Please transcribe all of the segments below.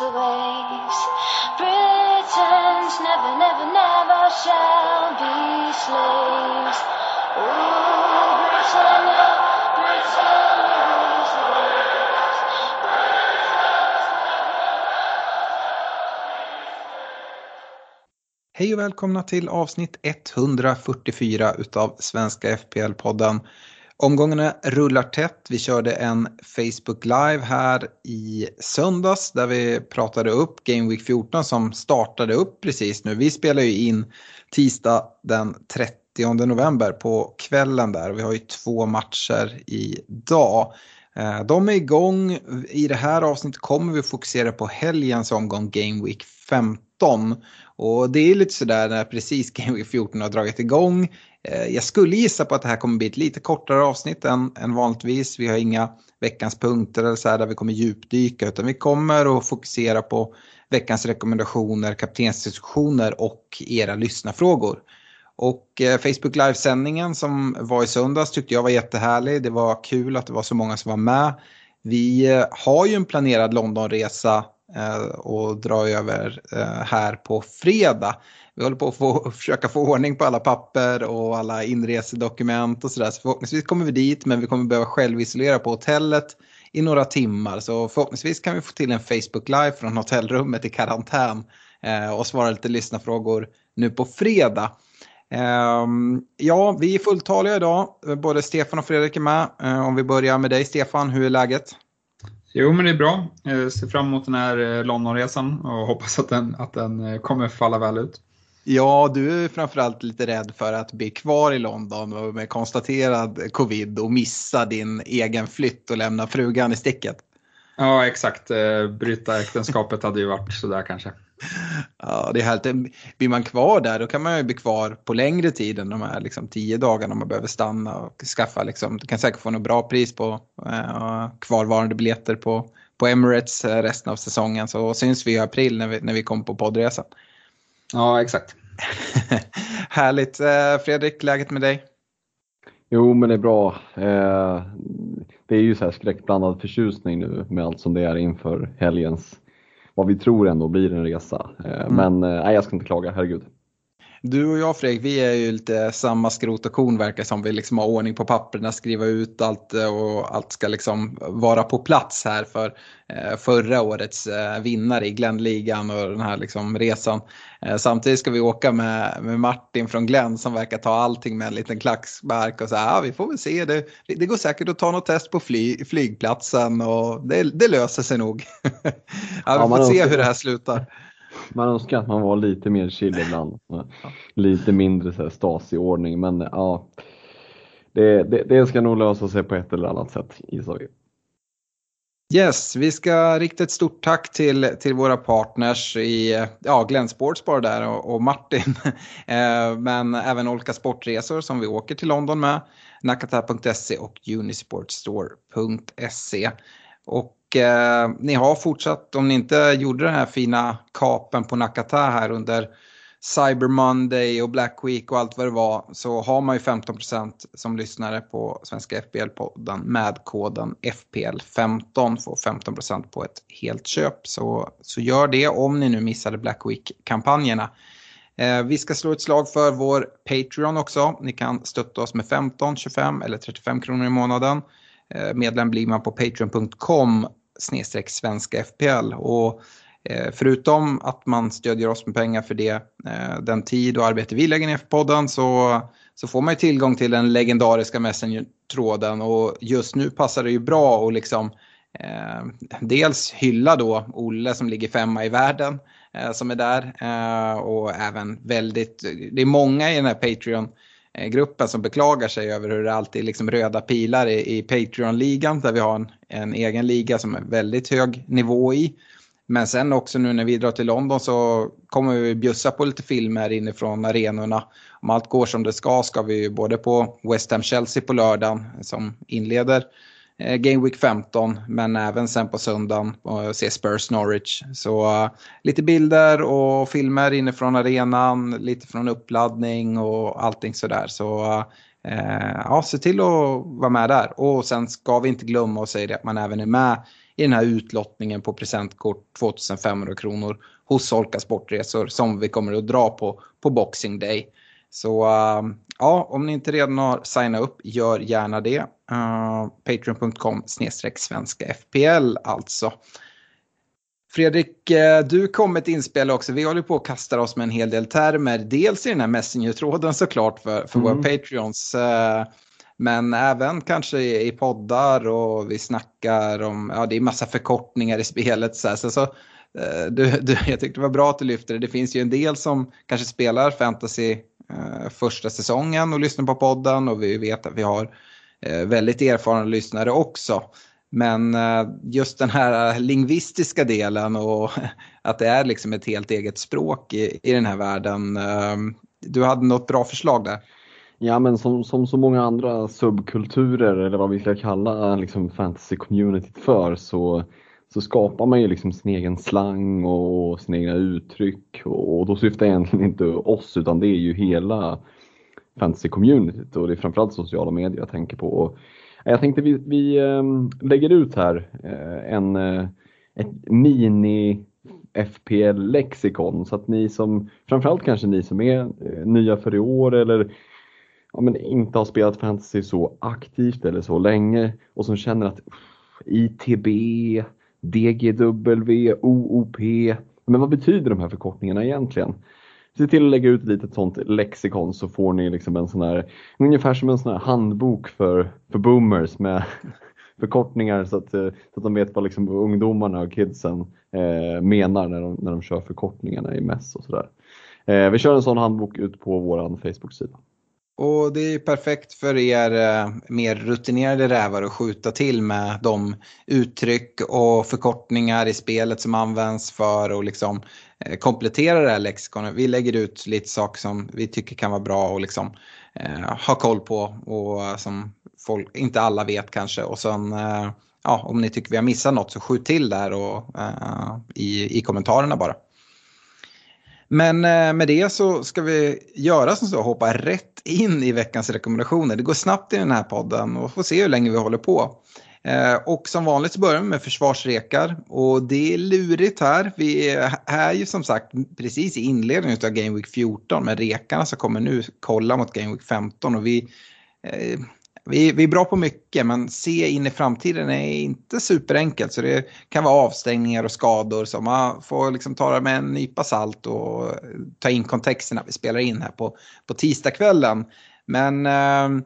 Rules the waves. Britons never, never, never shall be slaves. Ooh, Britannia, Britannia rules the waves. Hej och välkomna till avsnitt 144 utav Svenska FPL-podden. Omgångarna rullar tätt. Vi körde en Facebook Live här i söndags där vi pratade upp Game Week 14 som startade upp precis nu. Vi spelar ju in tisdag den 30 november på kvällen där. Vi har ju två matcher idag. Eh, de är igång. I det här avsnittet kommer vi fokusera på helgens omgång Game Week 15. Och det är lite sådär när precis Game Week 14 har dragit igång. Eh, jag skulle gissa på att det här kommer bli ett lite kortare avsnitt än, än vanligtvis. Vi har inga veckans punkter eller så här där vi kommer djupdyka utan vi kommer att fokusera på veckans rekommendationer, kaptensdiskussioner och era lyssnarfrågor. Och eh, Facebook Live-sändningen som var i söndags tyckte jag var jättehärlig. Det var kul att det var så många som var med. Vi eh, har ju en planerad Londonresa Eh, och dra över eh, här på fredag. Vi håller på att få, försöka få ordning på alla papper och alla inresedokument och sådär. Så förhoppningsvis kommer vi dit men vi kommer behöva självisolera på hotellet i några timmar. Så förhoppningsvis kan vi få till en Facebook Live från hotellrummet i karantän eh, och svara lite lyssnarfrågor nu på fredag. Ehm, ja, vi är fulltaliga idag. Både Stefan och Fredrik är med. Om vi börjar med dig Stefan, hur är läget? Jo, men det är bra. Jag ser fram emot den här eh, Londonresan och hoppas att den, att den eh, kommer falla väl ut. Ja, du är framförallt lite rädd för att bli kvar i London med konstaterad covid och missa din egen flytt och lämna frugan i sticket. Ja, exakt. Eh, Bryta äktenskapet hade ju varit sådär kanske. Ja, det är härligt. Blir man kvar där då kan man ju bli kvar på längre tid än de här liksom, tio dagarna man behöver stanna och skaffa. Liksom, du kan säkert få något bra pris på eh, kvarvarande biljetter på, på Emirates eh, resten av säsongen. Så syns vi i april när vi, när vi kommer på poddresan. Ja, exakt. Härligt. Eh, Fredrik, läget med dig? Jo, men det är bra. Eh, det är ju så här skräckblandad förtjusning nu med allt som det är inför helgens, vad vi tror ändå blir en resa. Eh, Men eh, nej, jag ska inte klaga, herregud. Du och jag Fredrik, vi är ju lite samma skrot och korn verkar som. Vi liksom har ordning på papperna, skriva ut allt eh, och allt ska liksom vara på plats här för eh, förra årets eh, vinnare i Glenligan och den här liksom resan. Samtidigt ska vi åka med, med Martin från Glenn som verkar ta allting med en liten klackspark och så här, ja, vi får väl se. Det, det går säkert att ta något test på fly, flygplatsen och det, det löser sig nog. ja, vi får se hur det här slutar. Man önskar att man var lite mer chill ibland. Lite mindre så här Stasi-ordning, men ja. Det, det, det ska nog lösa sig på ett eller annat sätt gissar vi. Yes, vi ska rikta ett stort tack till, till våra partners i ja, Glenn Sports bara där och, och Martin. Eh, Men även Olka Sportresor som vi åker till London med. Nakata.se och Unisportstore.se. Och eh, ni har fortsatt, om ni inte gjorde den här fina kapen på Nakata här under Cyber Monday och Black Week och allt vad det var så har man ju 15% som lyssnare på Svenska FPL-podden med koden FPL15 får 15% på ett helt köp. Så, så gör det om ni nu missade Black Week-kampanjerna. Eh, vi ska slå ett slag för vår Patreon också. Ni kan stötta oss med 15, 25 eller 35 kronor i månaden. Eh, medlem blir man på patreon.com snedstreck svenska FPL. Och eh, förutom att man stödjer oss med pengar för det, eh, den tid och arbete vi lägger ner för podden så, så får man ju tillgång till den legendariska Messenger-tråden och just nu passar det ju bra att liksom eh, dels hylla då Olle som ligger femma i världen eh, som är där eh, och även väldigt, det är många i den här Patreon Eh, gruppen som beklagar sig över hur det alltid är liksom röda pilar i, i Patreon-ligan där vi har en, en, egen liga som är väldigt hög nivå i. Men sen också nu när vi drar till London så kommer vi bjussa på lite filmer inifrån arenorna. Om allt går som det ska ska vi både på West Ham-Chelsea på lördagen som inleder Eh, Eh, Game Week 15 men även sen på söndagen och se Spurs Norwich. Så uh, lite bilder och filmer inifrån arenan, lite från uppladdning och allting sådär. Så uh, ja, se till att vara med där. Och sen ska vi inte glömma att säga det att man även är med i den här utlottningen på presentkort 2500 kronor hos Solka Sportresor som vi kommer att dra på på Boxing Day. Så uh, ja, om ni inte redan har signat upp, gör gärna det. Uh, Patreon.com snedstreck svenska FPL alltså. Fredrik, eh, du kom med ett inspel också. Vi håller på att kasta oss med en hel del termer. Dels i den här Messenger-tråden såklart för, för mm. våra Patreons. Uh, men även kanske i poddar och vi snackar om, ja det är massa förkortningar i spelet. Så, så, så du, du, jag tyckte det var bra att du lyfte det. Det finns ju en del som kanske spelar fantasy eh, Eh, första säsongen och lyssnar på podden och vi vet att vi har eh, väldigt erfarna lyssnare också. Men eh, just den här lingvistiska delen och att det är liksom ett helt eget språk i, i den här världen. Eh, du hade något bra förslag där? Ja men som, som så många andra subkulturer eller vad vi ska kalla liksom fantasy-communityt för så så skapar man ju liksom sin egen slang och sina egna uttryck och, då syftar jag egentligen inte oss utan det är ju hela fantasy-communityt och det är framförallt sociala medier jag tänker på. Och jag tänkte vi, vi ehm, lägger ut här eh, en, eh, ett mini FPL-lexikon så att ni som, framförallt kanske ni som är eh, nya för i år eller ja, men inte har spelat fantasy så aktivt eller så länge och som känner att ITB, DGW, OOP. Men vad betyder de här förkortningarna egentligen? Se till att lägga ut ett litet sånt lexikon så får ni liksom en sån här, ungefär som en sån här handbok för, för boomers med förkortningar så att, eh, så att de vet vad liksom ungdomarna och kidsen eh, menar när de, när de kör förkortningarna i MESS och sådär. Eh, vi kör en sån handbok ut på vår Facebook-sida. Och det är perfekt för er eh, mer rutinerade rävar att skjuta till med de uttryck och förkortningar i spelet som används för att liksom eh, komplettera det här lexikonet. Vi lägger ut lite saker som vi tycker kan vara bra och liksom eh, ha koll på och som folk, inte alla vet kanske. Och sen eh, ja, om ni tycker vi har missat något så skjut till där och, eh, i, i kommentarerna bara. Men eh, med det så ska vi göra som så, hoppa rätt in i veckans rekommendationer. Det går snabbt i den här podden och får se hur länge vi håller på. Eh, och som vanligt så börjar vi med försvarsrekar och det är lurigt här. Vi är ju som sagt precis i inledningen av Game Week 14 med rekarna som kommer nu kolla mot Game Week 15 och vi eh, vi, vi är bra på mycket men se in i framtiden är inte superenkelt. Så det kan vara avstängningar och skador så man får liksom ta det med en nypa salt och ta in kontexterna vi spelar in här på, på tisdagskvällen. Men äh,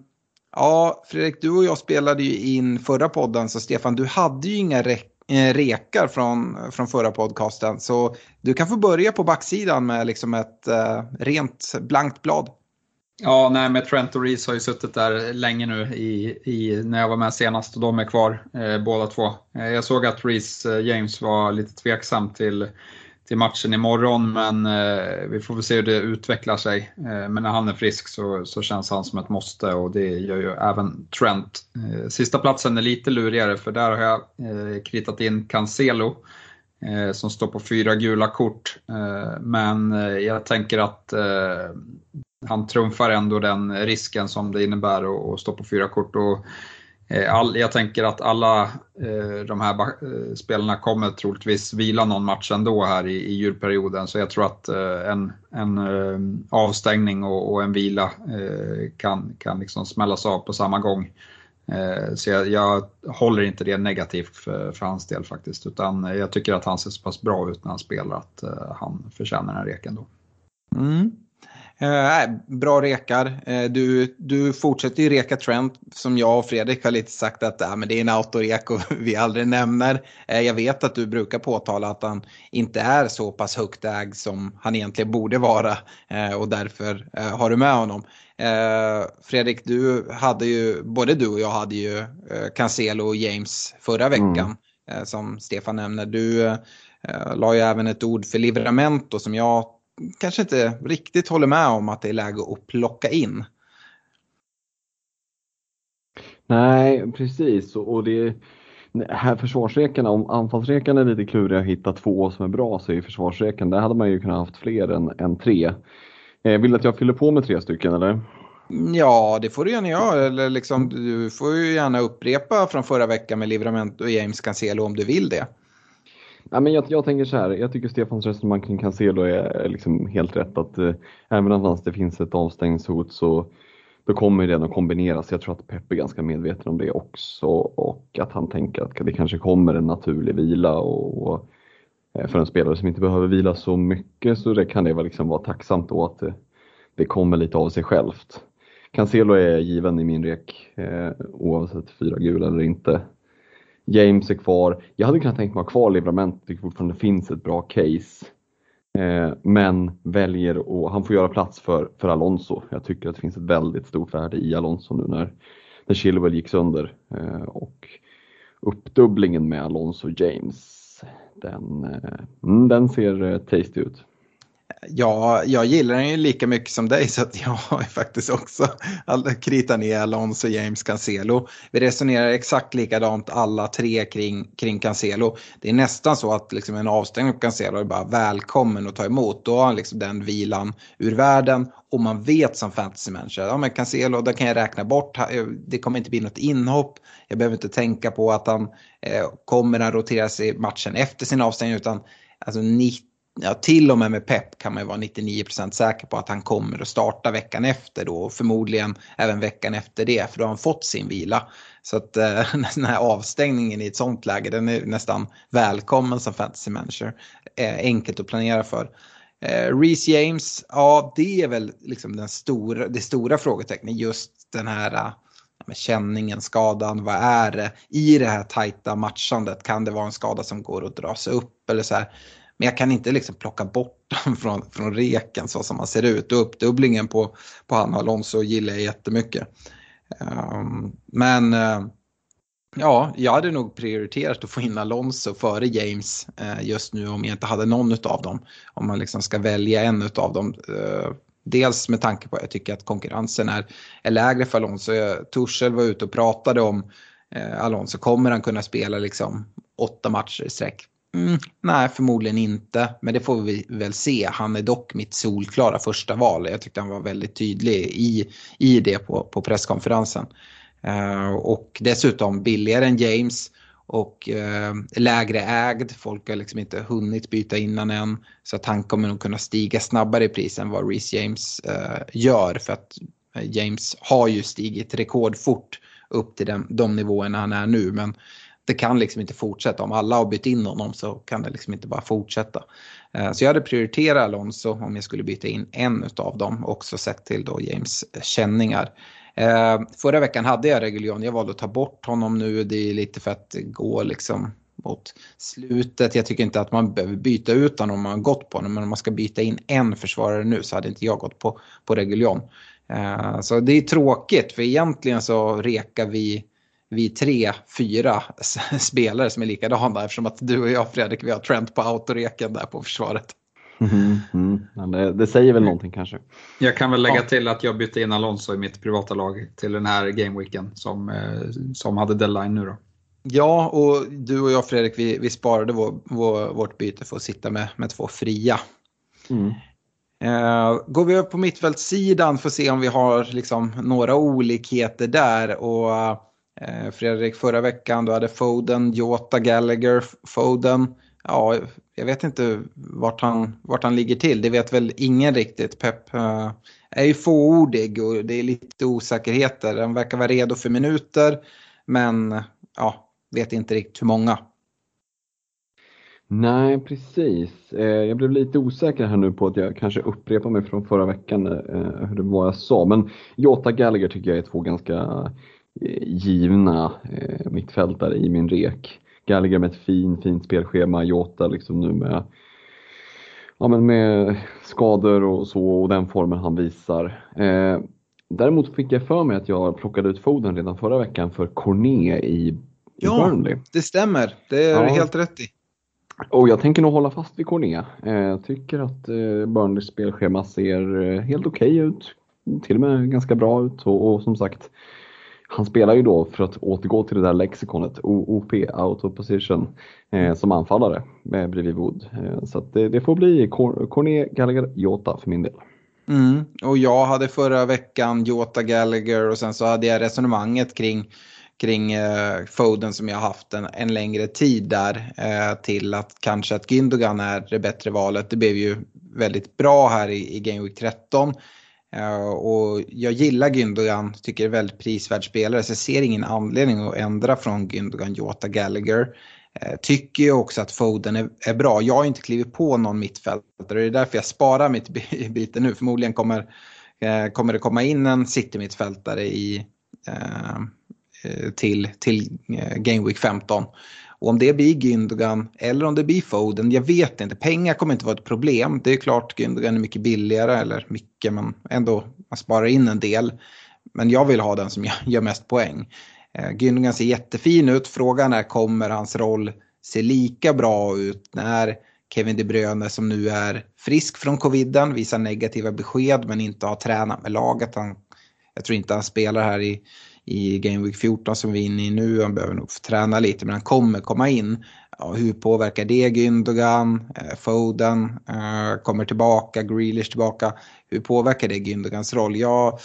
ja, Fredrik, du och jag spelade ju in förra podden så Stefan, du hade ju inga re eh, rekar från, från förra podcasten. Så du kan få börja på backsidan med liksom ett äh, rent blankt blad. Ja, nej, med Trent och Reese har ju suttit där länge nu i, i, när jag var med senast och de är kvar eh, båda två. Eh, jag såg att Reese eh, James var lite tveksam till, till matchen imorgon men eh, vi får väl se hur det utvecklar sig. Eh, men när han är frisk så, så känns han som ett måste och det gör ju även Trent. Eh, sista platsen är lite lurigare för där har jag eh, kritat in Cancelo eh, som står på fyra gula kort. Eh, men jag tänker att han trumfar ändå den risken som det innebär att stå på fyra kort. Och, eh, all, jag tänker att alla eh, de här eh, spelarna kommer troligtvis vila någon match ändå här i, i julperioden. Så jag tror att eh, en, en eh, avstängning och, och, en vila eh, kan, kan liksom smällas av på samma gång. Eh, så jag, jag, håller inte det negativt för, för, hans del faktiskt, utan jag tycker att han ser så pass bra ut när han spelar att eh, han förtjänar den reken då. Mm. Eh, bra rekar. Eh, du, du fortsätter ju reka Trent som jag och Fredrik har lite sagt att äh, men det är en autorek och vi aldrig nämner. Eh, jag vet att du brukar påtala att han inte är så pass högt ägd som han egentligen borde vara eh, och därför eh, har du med honom. Eh, Fredrik, du hade ju, både du och jag hade ju Cancelo och James förra veckan mm. som Stefan nämner. Du la ju även ett ord för Livramento som jag kanske inte riktigt håller med om att det är läge att plocka in. Nej, precis. Och det här försvarsrekarna, om anfallsrekarna är lite kluriga att hitta två som är bra så är försvarsrekan, där hade man ju kunnat haft fler än, än tre. Eh, vill du att jag fyller på med tre stycken eller? Ja, det får du gärna göra. Eller liksom, du får ju gärna upprepa från förra veckan med Livramento och James Cancelo om du vill det. Ja, men jag, jag tänker så här, jag tycker Stefans resonemang kring Cancelo är liksom helt rätt. Att eh, även om det finns ett avstängningshot så då kommer det att kombineras. Jag tror att Pep är ganska medveten om det också och att han tänker att det kanske kommer en naturlig vila och, och eh, för en spelare som inte behöver vila så mycket så det kan det väl liksom vara tacksamt då att det, det kommer lite av sig självt. Cancelo är given i min rek eh, oavsett fyra gula eller inte. James är kvar. Jag hade kunnat tänka mig ha kvar Livrament, tycker fortfarande det finns ett bra case. Eh, men väljer och han får göra plats för, för Alonso. Jag tycker att det finns ett väldigt stort värde i Alonso nu när, när Chilwell gick sönder. Eh, och uppdubblingen med Alonso James, den, eh, mm, den ser eh, tasty ut. Ja, jag gillar den ju lika mycket som dig så att jag har faktiskt också kritat ner Alonso, James, Cancelo. Vi resonerar exakt likadant alla tre kring, kring Cancelo. Det är nästan så att liksom en avstängning på Cancelo är bara välkommen att ta emot. Då har han liksom den vilan ur världen och man vet som fantasymänniska att ja men Cancelo, där kan jag räkna bort, det kommer inte bli något inhopp. Jag behöver inte tänka på att han eh, kommer att rotera i matchen efter sin avstängning utan alltså 90 ja, till och med med Pep kan man ju vara 99% säker på att han kommer att starta veckan efter då och förmodligen även veckan efter det för då har han fått sin vila. Så att eh, den här avstängningen i ett sånt läge den är nästan välkommen som fantasy manager. Eh, enkelt att planera för. Eh, Reece James, ja det är väl liksom den stora, det stora frågetecknet just den här eh, med känningen, skadan, vad är det? I det här tajta matchandet kan det vara en skada som går att dra sig upp eller så här. Men jag kan inte liksom plocka bort den från, från reken så som han ser ut. Och uppdubblingen på, på han och Alonso gillar jag jättemycket. Um, men uh, ja, jag hade nog prioriterat att få in Alonso före James uh, just nu om jag inte hade någon av dem. Om man liksom ska välja en av dem. Uh, dels med tanke på att jag tycker att konkurrensen är, är lägre för Alonso. Torshäll var ute och pratade om Alonso, kommer han kunna spela liksom åtta matcher i sträck? Mm, nej, förmodligen inte. Men det får vi väl se. Han är dock mitt solklara första val. Jag tyckte han var väldigt tydlig i, i det på, på presskonferensen. Uh, och dessutom billigare än James och uh, lägre ägd. Folk har liksom inte hunnit byta innan än. Så att han kommer nog kunna stiga snabbare i pris än vad Reece James uh, gör. För att James har ju stigit rekordfort upp till den, de nivåerna han är nu. Men det kan liksom inte fortsätta. Om alla har bytt in honom så kan det liksom inte bara fortsätta. Eh, så jag hade prioriterat Alonso om jag skulle byta in en av dem. Också sett till då James känningar. Eh, förra veckan hade jag Reguljon. Jag valde att ta bort honom nu. Det är lite för att gå liksom mot slutet. Jag tycker inte att man behöver byta ut honom om man har gått på honom. Men om man ska byta in en försvarare nu så hade inte jag gått på, på Reguljon. Eh, så det är tråkigt för egentligen så rekar vi vi tre, fyra spelare som är likadana eftersom att du och jag Fredrik, vi har Trent på autoreken där på försvaret. Mm, mm. Det, det, säger väl någonting kanske. Jag kan väl lägga ja. till att jag bytte in Alonso i mitt privata lag till den här gameweeken som, eh, som hade deadline nu då. Ja, och du och jag Fredrik, vi, vi sparade vår, vår, vårt byte för att sitta med, med två fria. Mm. Uh, går vi upp på mittfältssidan för att se om vi har liksom några olikheter där. Och Eh, Eh, Fredrik, förra veckan du hade Foden, Jota, Gallagher, Foden. Ja, jag vet inte vart han, vart han ligger till. Det vet väl ingen riktigt. Pep eh, är ju fåordig och det är lite osäkerheter. Han verkar vara redo för minuter men ja, vet inte riktigt hur många. Nej, precis. Eh, jag blev lite osäker här nu på att jag kanske upprepar mig från förra veckan eh, hur det var jag sa. Men Jota Gallagher tycker jag är två ganska eh, givna mittfältare i min rek. Gallagher med ett fint, fint spelschema, Jota liksom nu med, ja, men med skador och så och den formen han visar. Däremot fick jag för mig att jag plockade ut Foden redan förra veckan för Cornet i ja, Burnley. det stämmer. Det är ja. helt rätt i. Och jag tänker nog hålla fast vid. Jag eh, tycker att eh, Burnleys spelschema ser eh, helt okej okay ut. Till och med ganska bra ut och, och, som sagt han spelar ju då, för att återgå till det där lexikonet, OOP, out of position, eh, som anfallare eh, bredvid Wood. Eh, så det, det, får bli Cornet, Gallagher, Jota för min del. Mm. Och jag hade förra veckan Jota Gallagher och sen så hade jag resonemanget kring kring eh, Foden som jag haft en, en längre tid där eh, till att kanske att Gündogan är det bättre valet. Det blev ju väldigt bra här i, i Game Week 13. Uh, och jag gillar Gündogan, tycker det är väldigt prisvärd spelare så jag ser ingen anledning att ändra från Gündogan, Jota, Gallagher. Uh, tycker ju också att Foden är, är, bra. Jag har inte klivit på någon mittfältare och det är därför jag sparar mitt byte nu. Förmodligen kommer, uh, kommer det komma in en City-mittfältare i, till, till Game Week 15. Och om det blir Gündogan eller om det blir Foden, jag vet inte. Pengar kommer inte vara ett problem. Det är klart Gündogan är mycket billigare, eller mycket, men ändå man sparar in en del. Men jag vill ha den som gör mest poäng. Eh, Gündogan ser jättefin ut. Frågan är kommer hans roll se lika bra ut när Kevin De Bruyne som nu är frisk från coviden visar negativa besked men inte har tränat med laget. Han, jag tror inte han spelar här i i Game Week 14 som vi är inne i nu. Han behöver nog få träna lite men han kommer komma in. Ja, hur påverkar det Gündogan? Eh, Foden eh, kommer tillbaka, Grealish tillbaka. Hur påverkar det Gündogans roll? Jag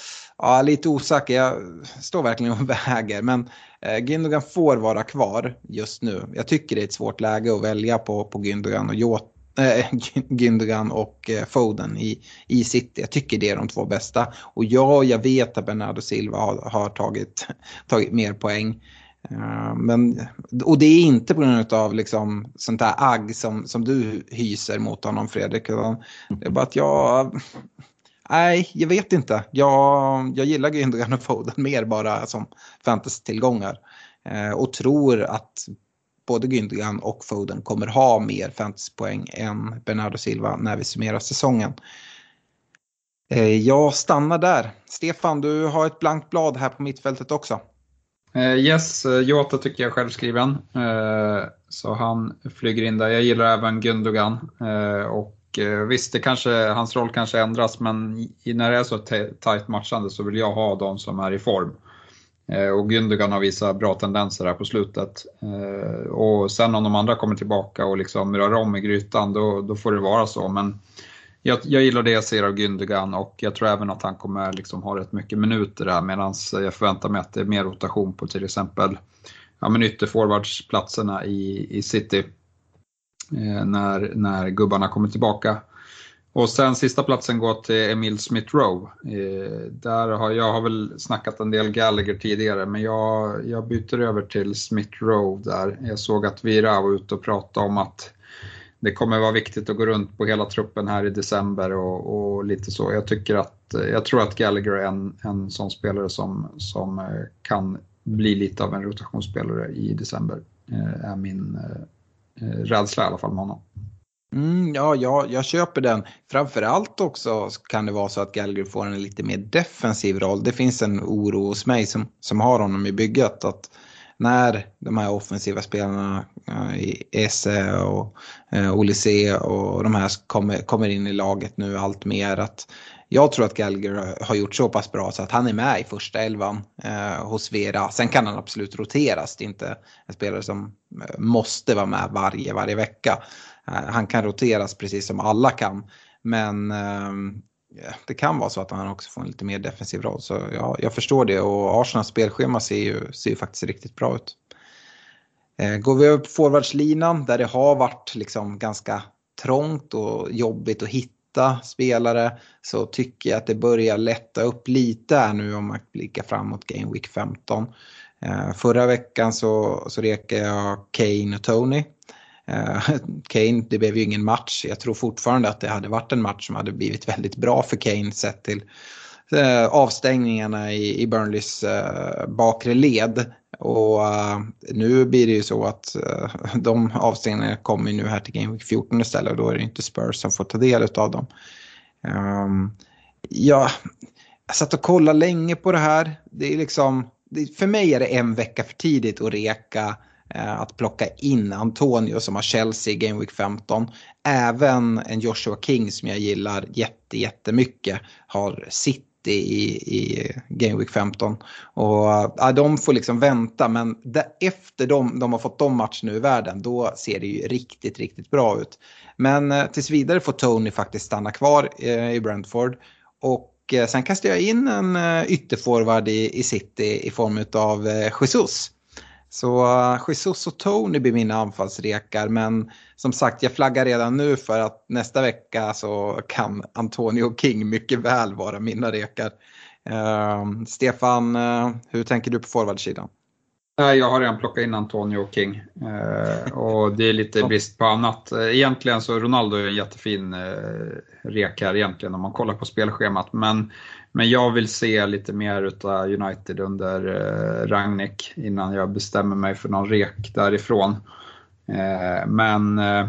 är lite osäker, jag står verkligen och väger. Men eh, Gündogan får vara kvar just nu. Jag tycker det är ett svårt läge att välja på, på Gündogan och Jota äh, Gündogan och eh, Foden i, i City. Jag tycker det är de två bästa. Och ja, jag vet att Bernardo Silva har, har tagit, tagit mer poäng. Eh, men, och det är inte på grund av liksom, sånt där agg som, som du hyser mot honom Fredrik. Det är bara att jag... Nej, jag vet inte. Jag, jag gillar Gündogan och Foden mer bara som fantasy-tillgångar. Och tror att både Gündogan och Foden kommer ha mer fantasypoäng än Bernardo Silva när vi summerar säsongen. Eh, jag stannar där. Stefan, du har ett blankt blad här på mittfältet också. Eh, yes, eh, Jota tycker jag är självskriven. Så han flyger in där. Jag gillar även Gündogan. och visst, det kanske, hans roll kanske ändras, men när det är så tajt matchande så vill jag ha de som är i form. Eh, och Gündogan har visat bra tendenser här på slutet. Eh, och sen om de andra kommer tillbaka och liksom rör om i grytan, då, då får det vara så. Men jag, jag gillar det jag ser av Gündogan och jag tror även att han kommer liksom ha rätt mycket minuter här medan jag förväntar mig att det är mer rotation på till exempel ja, men ytterforwardsplatserna i, i City. Eh, när, när gubbarna kommer tillbaka. Och sen sista platsen går till Emil Smith Rowe. Eh, där har, jag har väl snackat en del Gallagher tidigare men jag, jag byter över till Smith Rowe där. Jag såg att Vira var ute och pratade om att det kommer vara viktigt att gå runt på hela truppen här i december och, och lite så. Jag tycker att, jag tror att Gallagher är en, en sån spelare som, som eh, kan bli lite av en rotationsspelare i december. Eh, är min eh, eh, rädsla i alla fall med honom. Mm, ja, jag, jag köper den. Framförallt också kan det vara så att Gallagher får en lite mer defensiv roll. Det finns en oro hos mig som, som har honom i bygget. Att när de här offensiva spelarna, eh, i Esse och eh, Olise och de här kommer, kommer in i laget nu allt mer. Att jag tror att Gallagher har gjort så pass bra så att han är med i första elvan eh, hos Vera. Sen kan han absolut roteras. Det är inte en spelare som eh, måste vara med varje, varje vecka. Eh, han kan roteras precis som alla kan. Men ehm, det kan vara så att han också får en lite mer defensiv roll. Så ja, jag förstår det och Arsenals spelschema ser ju, ser ju faktiskt riktigt bra ut. Eh, går vi upp på forwardslinan där det har varit liksom ganska trångt och jobbigt att hitta spelare så tycker jag att det börjar lätta upp lite här nu om man blickar framåt Game Week 15. Eh, förra veckan så, så rekade jag Kane och Tony. Eh, Kane, det blev ju ingen match. Jag tror fortfarande att det hade varit en match som hade blivit väldigt bra för Kane sett till eh, avstängningarna i, Burnleys eh, bakre led. Och nu blir det ju så att de avstängningarna kommer nu här till Game Week 14 istället och då är det inte Spurs som får ta del av dem. Ehm, ja, jag satt och kollade länge på det här. Det är liksom för mig är det en vecka för tidigt att reka Eh, att plocka in Antonio som har Chelsea i Game Week 15. Även en Joshua King som jag gillar jätte, jättemycket har City i, i Game Week 15. Och ja, de får liksom vänta men efter de, de har fått de matcherna nu i världen då ser det ju riktigt, riktigt bra ut. Men eh, tills vidare får Tony faktiskt stanna kvar eh, i Brentford. Och Eh, sen kastar jag in en eh, ytterforward i, i City i form av eh, Jesus. Så Jesus och Tony blir mina anfallsrekar men som sagt jag flaggar redan nu för att nästa vecka så kan Antonio King mycket väl vara mina rekar. Uh, Stefan, uh, hur tänker du på forwardsidan? Jag har redan plockat in Antonio King eh, och det är lite brist på annat. Egentligen så Ronaldo är en jättefin eh, rek här egentligen om man kollar på spelschemat. Men, men jag vill se lite mer utav United under eh, innan jag bestämmer mig för någon rek därifrån. Eh, men eh,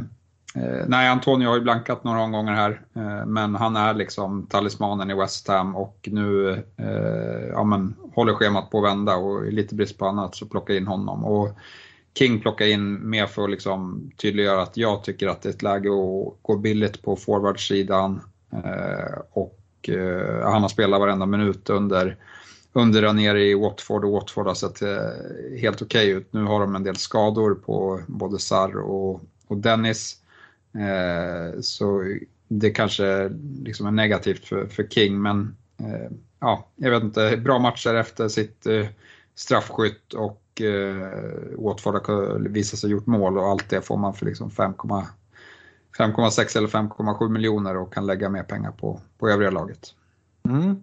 eh, nej, Antonio har ju blankat några omgångar här, eh, men han är liksom talismanen i West Ham och nu eh, ja, men, håller schemat på att vända och i lite brist på annat så plocka in honom. Och King plockar in mer för att liksom tydliggöra att jag tycker att det är ett läge att gå billigt på forwardsidan eh, och eh, han har spelat varenda minut under under Ranieri i Watford och Watford har sett eh, helt okej okay ut. Nu har de en del skador på både Sarr och, och Dennis. Eh, så det kanske liksom är negativt för, för King, men eh, ja, jag vet inte, bra matcher efter sitt eh, straffskytt och eh, Watford har visat sig gjort mål och allt det får man för liksom 5,6 eller 5,7 miljoner och kan lägga mer pengar på, på övriga laget. Mm.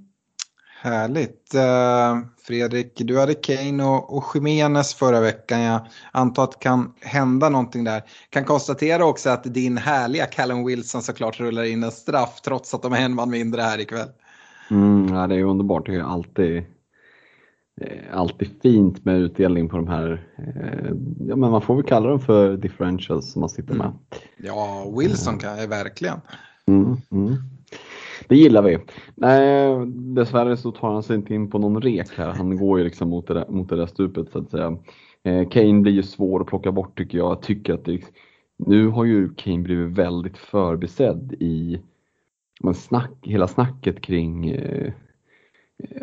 Härligt. Uh, Fredrik, du hade Kane och, och Jimenez förra veckan. Jag antar att det kan hända någonting där. Kan konstatera också att din härliga Callum Wilson såklart rullar in en straff trots att de är en man mindre här ikväll. Mm, ja, det är underbart. Det är alltid, alltid fint med utdelning på de här, eh, ja, men man får väl kalla dem för differentials som man sitter med. Mm. Ja, Wilson kan jag verkligen. Mm, mm. Det gillar vi. Nej, dessvärre så tar han sig inte in på någon rek här. Han går ju liksom mot det där, mot det där stupet så att säga. Eh, Kane blir ju svår att plocka bort tycker jag. jag tycker att det, nu har ju Kane blivit väldigt förbisedd i men snack, hela snacket kring eh,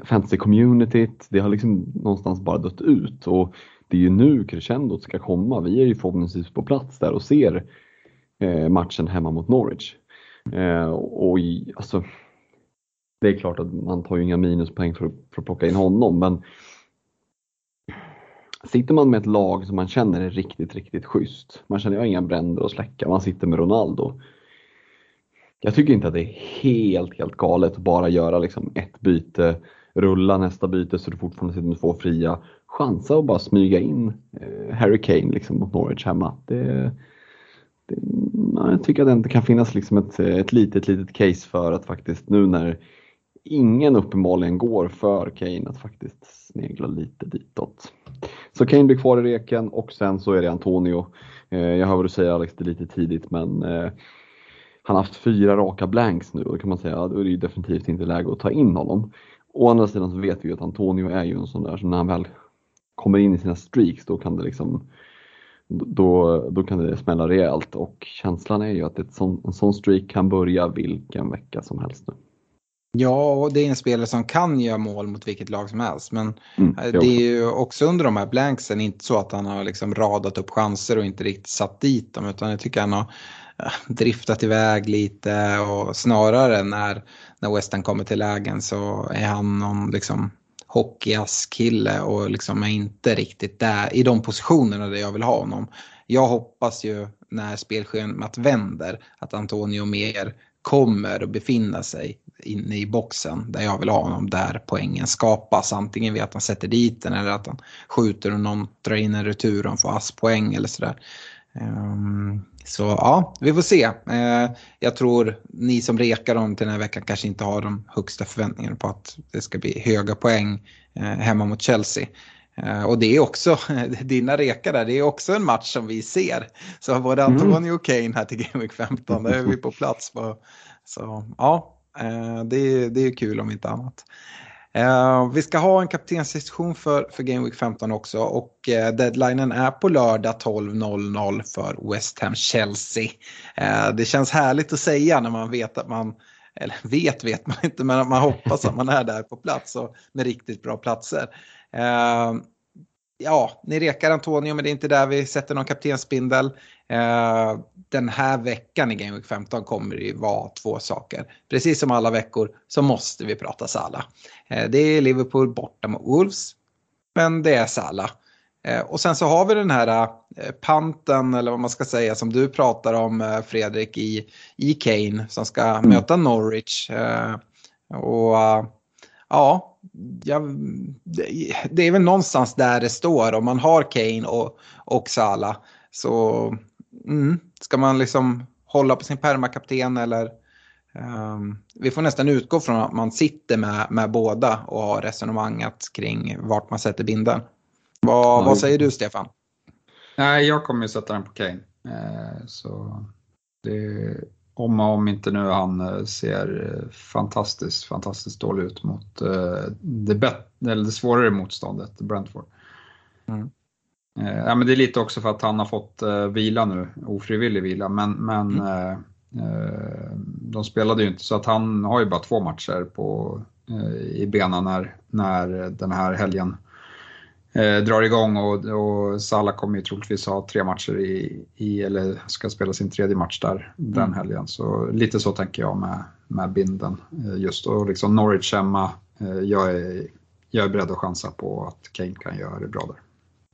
fantasy-communityt. Det har liksom någonstans bara dött ut och det är ju nu crescendot ska komma. Vi är ju förhoppningsvis på plats där och ser eh, matchen hemma mot Norwich. Eh, och alltså, det är klart att man tar ju inga minuspoäng för, för att plocka in honom men Sitter man med ett lag som man känner är riktigt, riktigt schysst. Man känner att jag har inga bränder att släcka. Man sitter med Ronaldo. Jag tycker inte att det är helt, helt galet att bara göra liksom ett byte, rulla nästa byte så du fortfarande sitter med två fria. Chansa och bara smyga in eh, Harry Kane liksom mot Norwich hemma. Det, det, jag tycker att det kan finnas liksom ett, ett litet, litet case för att faktiskt nu när ingen uppenbarligen går för Kane att faktiskt snegla lite ditåt. Så Kane blir kvar i reken och sen så är det Antonio. Eh, jag hör vad du säger Alex, det är lite tidigt men eh, han har haft fyra raka blanks nu och då kan man säga att det är definitivt inte läge att ta in honom. Å andra sidan så vet vi ju att Antonio är ju en sån där som när han väl kommer in i sina streaks då kan det liksom då, då kan det smälla rejält och känslan är ju att ett sån, en sån streak kan börja vilken vecka som helst nu. Ja, och det är en spelare som kan göra mål mot vilket lag som helst. Men mm, det, det är ju också under de här blanksen inte så att han har liksom radat upp chanser och inte riktigt satt dit dem. Utan jag tycker han har eh, Eh, driftat iväg lite och snarare när, när Western kommer till lägen så är han någon liksom hockeyass-kille och liksom är inte riktigt där i de positionerna där jag vill ha honom. Jag hoppas ju när spelschemat vänder att Antonio mer kommer att befinna sig inne i boxen där jag vill ha honom där poängen skapas. Antingen via att han sätter dit den eller att han skjuter och någon drar in en retur och han får asspoäng eller sådär. Um, så ja, vi får se. Uh, jag tror ni som rekar dem till den här veckan kanske inte har de högsta förväntningarna på att det ska bli höga poäng uh, hemma mot Chelsea. Uh, och det är också, dina rekar där, det är också en match som vi ser. Så både mm. Antonio och Kane här till Game Week 15, där är vi på plats. På, så ja, det, är, det är kul om inte annat. Uh, vi ska ha en kaptensdiskussion för, för Game Week 15 också och uh, deadlinen är på lördag 12.00 för West Ham Chelsea. Uh, det känns härligt att säga när man vet att man, eller vet vet man inte, men att man hoppas att man är där på plats och med riktigt bra platser ja, ni rekar Antonio men det är inte där vi sätter någon kaptensbindel. Eh, den här veckan i Game Week 15 kommer det ju vara två saker. Precis som alla veckor så måste vi prata Sala. Eh, det är Liverpool borta mot Wolves. Men det är Sala. Eh, och sen så har vi den här panten eller vad man ska säga som du pratar om Fredrik i, i Kane som ska mm. möta Norwich. Och ja, ja det, det, är väl någonstans där det står. Om man har Kane och, och Sala så mm, ska man liksom hålla på sin permakapten eller um, vi får nästan utgå från att man sitter med, med båda och har resonemanget kring vart man sätter binden. Vad, mm. vad säger du Stefan? Nej, jag kommer ju sätta den på Kane. Eh, så det, om och om inte nu han eh, ser eh, fantastiskt, fantastiskt dålig ut mot uh, det, bet- eller det svårare motståndet, Brentford. Mm. Uh, ja, men det är lite också för att han har fått uh, vila nu, ofrivillig vila, men, men mm. de spelade ju inte så att han har ju bara två matcher på, i benen när, när den här helgen eh, drar igång och, och Salah kommer ju troligtvis ha tre matcher i, i, eller ska spela sin tredje match där den mm. helgen. Så lite så tänker jag med, med binden eh, just och liksom Norwich hemma. Eh, jag, är, jag är beredd att chansa på att Kane kan göra det bra där.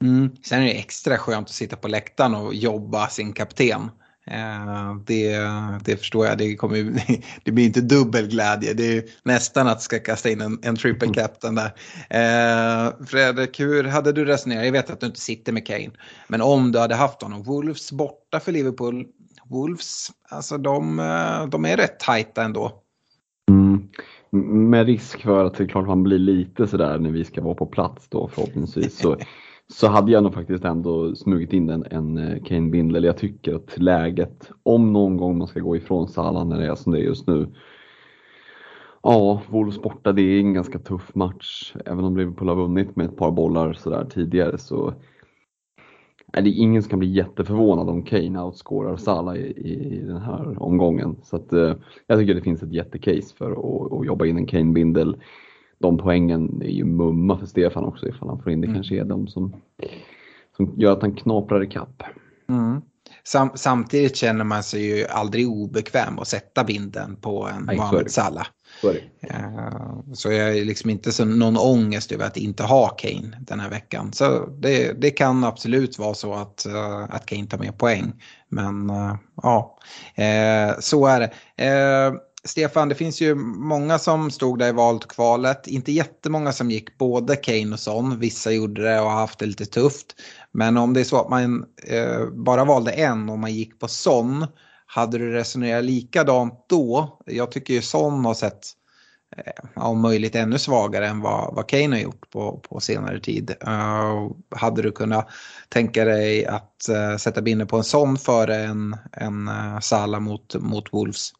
Mm. Sen är det extra skönt att sitta på läktaren och jobba sin kapten. Eh, det, det förstår jag, det, kommer, det blir inte dubbel glädje. Det är nästan att ska kasta in en, en triple mm. captain där. Eh, Fredrik, hur hade du resonerat? Jag vet att du inte sitter med Kane. Men om du hade haft honom, Wolves borta för Liverpool. Wolves, alltså de, eh, de är rätt tajta ändå. Mm. Med risk för att det är klart man blir lite sådär när vi ska vara på plats då förhoppningsvis. Så så hade jag nog faktiskt ändå smugit in en, en eh, Kane Bindle. Jag tycker att läget, om någon gång man ska gå ifrån Salah när det är som det är just nu. Ja, Wolves borta, det är en ganska tuff match. Även om Liverpool har vunnit med ett par bollar sådär tidigare så är det ingen som kan bli jätteförvånad om Kane outscorar Salah i, i den här omgången. Så att, eh, jag tycker det finns ett jättecase för att, att jobba in en Kane Bindel de poängen är ju mumma för Stefan också ifall han får in det mm. kanske är de som, som gör att han knaprar ikapp. Mm. Sam, samtidigt känner man sig ju aldrig obekväm att sätta binden på en Nej, Mohamed Salah. Så, uh, så jag är liksom inte så någon ångest över att inte ha Kane den här veckan. Så det, det kan absolut vara så att, uh, att Kane tar mer poäng. Men uh, ja, så är det. Stefan, det finns ju många som stod där i valet och kvalet. Inte jättemånga som gick både Kane och Son. Vissa gjorde det och har haft det lite tufft. Men om det är så att man eh, bara valde en och man gick på Son. Hade du resonerat likadant då? Jag tycker ju Son har sett eh, om möjligt ännu svagare än vad, vad Kane har gjort på, på senare tid. Uh, hade du kunnat tänka dig att uh, sätta binne på en Son före en, en eh, uh, Sala mot, mot Wolves?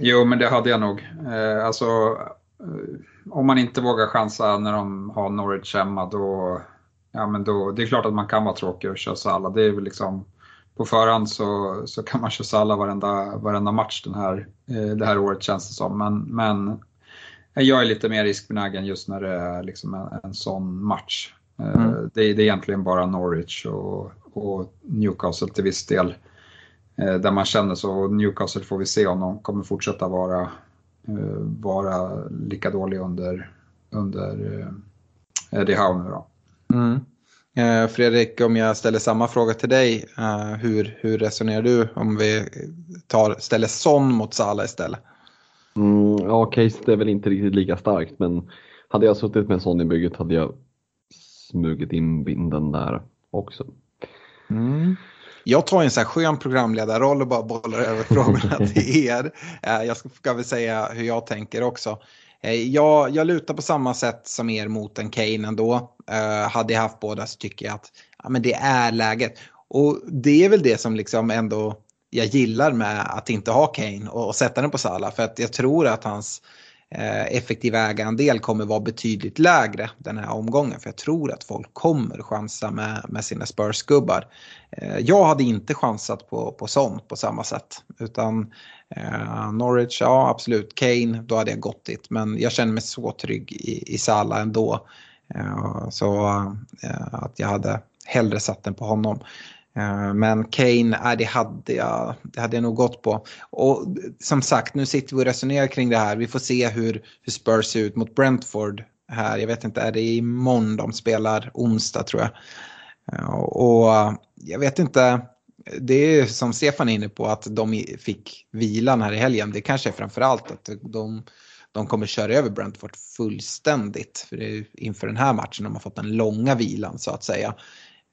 Jo, men det hade jag nog. Eh, alltså, eh, om man inte vågar chansa när de har Norwich hemma då, ja men då, det är klart att man kan vara tråkig och köra Salla. Det är väl liksom, på förhand så, så kan man köra Salla varenda, varenda match den här, eh, det här året känns det som. Men, men jag är lite mer riskbenägen just när det är liksom en, en sån match. Eh, mm. Det, det, är egentligen bara Norwich och, och Newcastle till viss del Eh, där man känner så. Newcastle får vi se om de kommer fortsätta vara, eh, vara lika dåliga under, under eh, Eddie Howe nu då. Mm. Eh, Fredrik, om jag ställer samma fråga till dig, eh, hur, hur resonerar du om vi tar, ställer Son mot Salah istället? Mm, ja, caset är väl inte riktigt lika starkt men hade jag suttit med Son i bygget hade jag smugit in binden där också. Mm. Jag tar en så här skön programledarroll och bara bollar över frågorna till er. Eh, jag ska väl säga hur jag tänker också. Eh, jag, jag lutar på samma sätt som er mot en Kane ändå. Uh, hade jag haft båda så tycker jag att ja, men det är läget. Och det är väl det som liksom ändå jag gillar med att inte ha Kane och, och sätta den på Salah. För att jag tror att hans Eh, effektiv ägarandel kommer vara betydligt lägre den här omgången. För jag tror att folk kommer chansa med, med sina Spurs-gubbar. Eh, jag hade inte chansat på, på sånt på samma sätt. Utan eh, Norwich, ja absolut. Kane, då hade jag gått dit. Men jag känner mig så trygg i, i Salah ändå. Eh, så eh, att jag hade hellre satt den på honom. Eh, men Kane, äh, det, hade jag, det hade jag nog gått på. Och som sagt, nu sitter vi och resonerar kring det här. Vi får se hur, hur Spurs ser ut mot Brentford här. Jag vet inte, är det imorgon de spelar? Onsdag tror jag. Eh, och eh, jag vet inte, det är som Stefan är inne på att de fick vilan här i helgen. Det kanske är framförallt att de, de kommer köra över Brentford fullständigt. För det är inför den här matchen de har fått den långa vilan så att säga.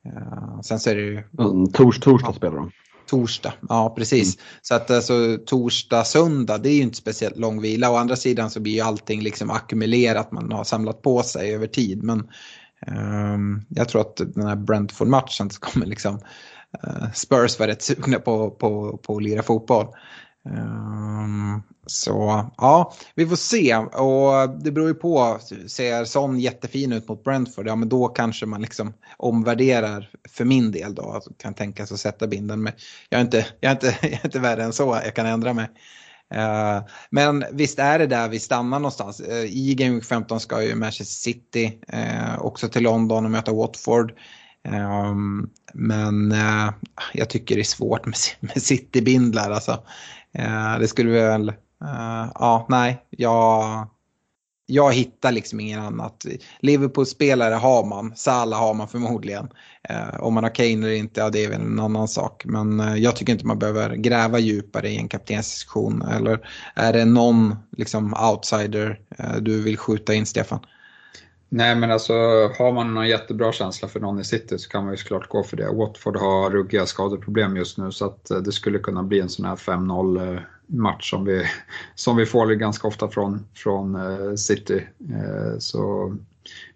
Uh, sen så är det ju... Mm, tors, torsdag ja, spelar de. Torsdag, ja precis. Mm. Så att alltså torsdag, söndag det är ju inte speciellt lång vila. Å andra sidan så blir ju allting liksom ackumulerat, man har samlat på sig över tid. Men um, jag tror att den här Brentford-matchen kommer liksom uh, Spurs vara rätt sugna på, på, på att lira fotboll. Um, så ja, vi får se. Och det beror ju på. Ser sån jättefin ut mot Brentford, ja men då kanske man liksom omvärderar för min del då. Alltså, kan tänka sig att sätta binden. Men jag är, inte, jag, är inte, jag är inte värre än så, jag kan ändra mig. Uh, men visst är det där vi stannar någonstans. Uh, I Game Week 15 ska ju Manchester City uh, också till London och möta Watford. Um, men eh, jag tycker det är svårt med, med City-bindlar. Alltså. Eh, det skulle väl eh, ja, nej, jag, jag hittar liksom ingen annat. Liverpool-spelare har man, Salah har man förmodligen. Eh, om man har Kane eller inte, ja det är väl en annan sak. Men jag tycker inte man behöver gräva djupare i en kaptensdiskussion. Eller är det någon liksom, outsider du vill skjuta in, Stefan? Nej men alltså har man någon jättebra känsla för någon i City så kan man ju såklart gå för det. Watford har ruggiga skadeproblem just nu så att det skulle kunna bli en sån här 5-0 match som vi, som vi får ganska ofta från, från uh, City. Så,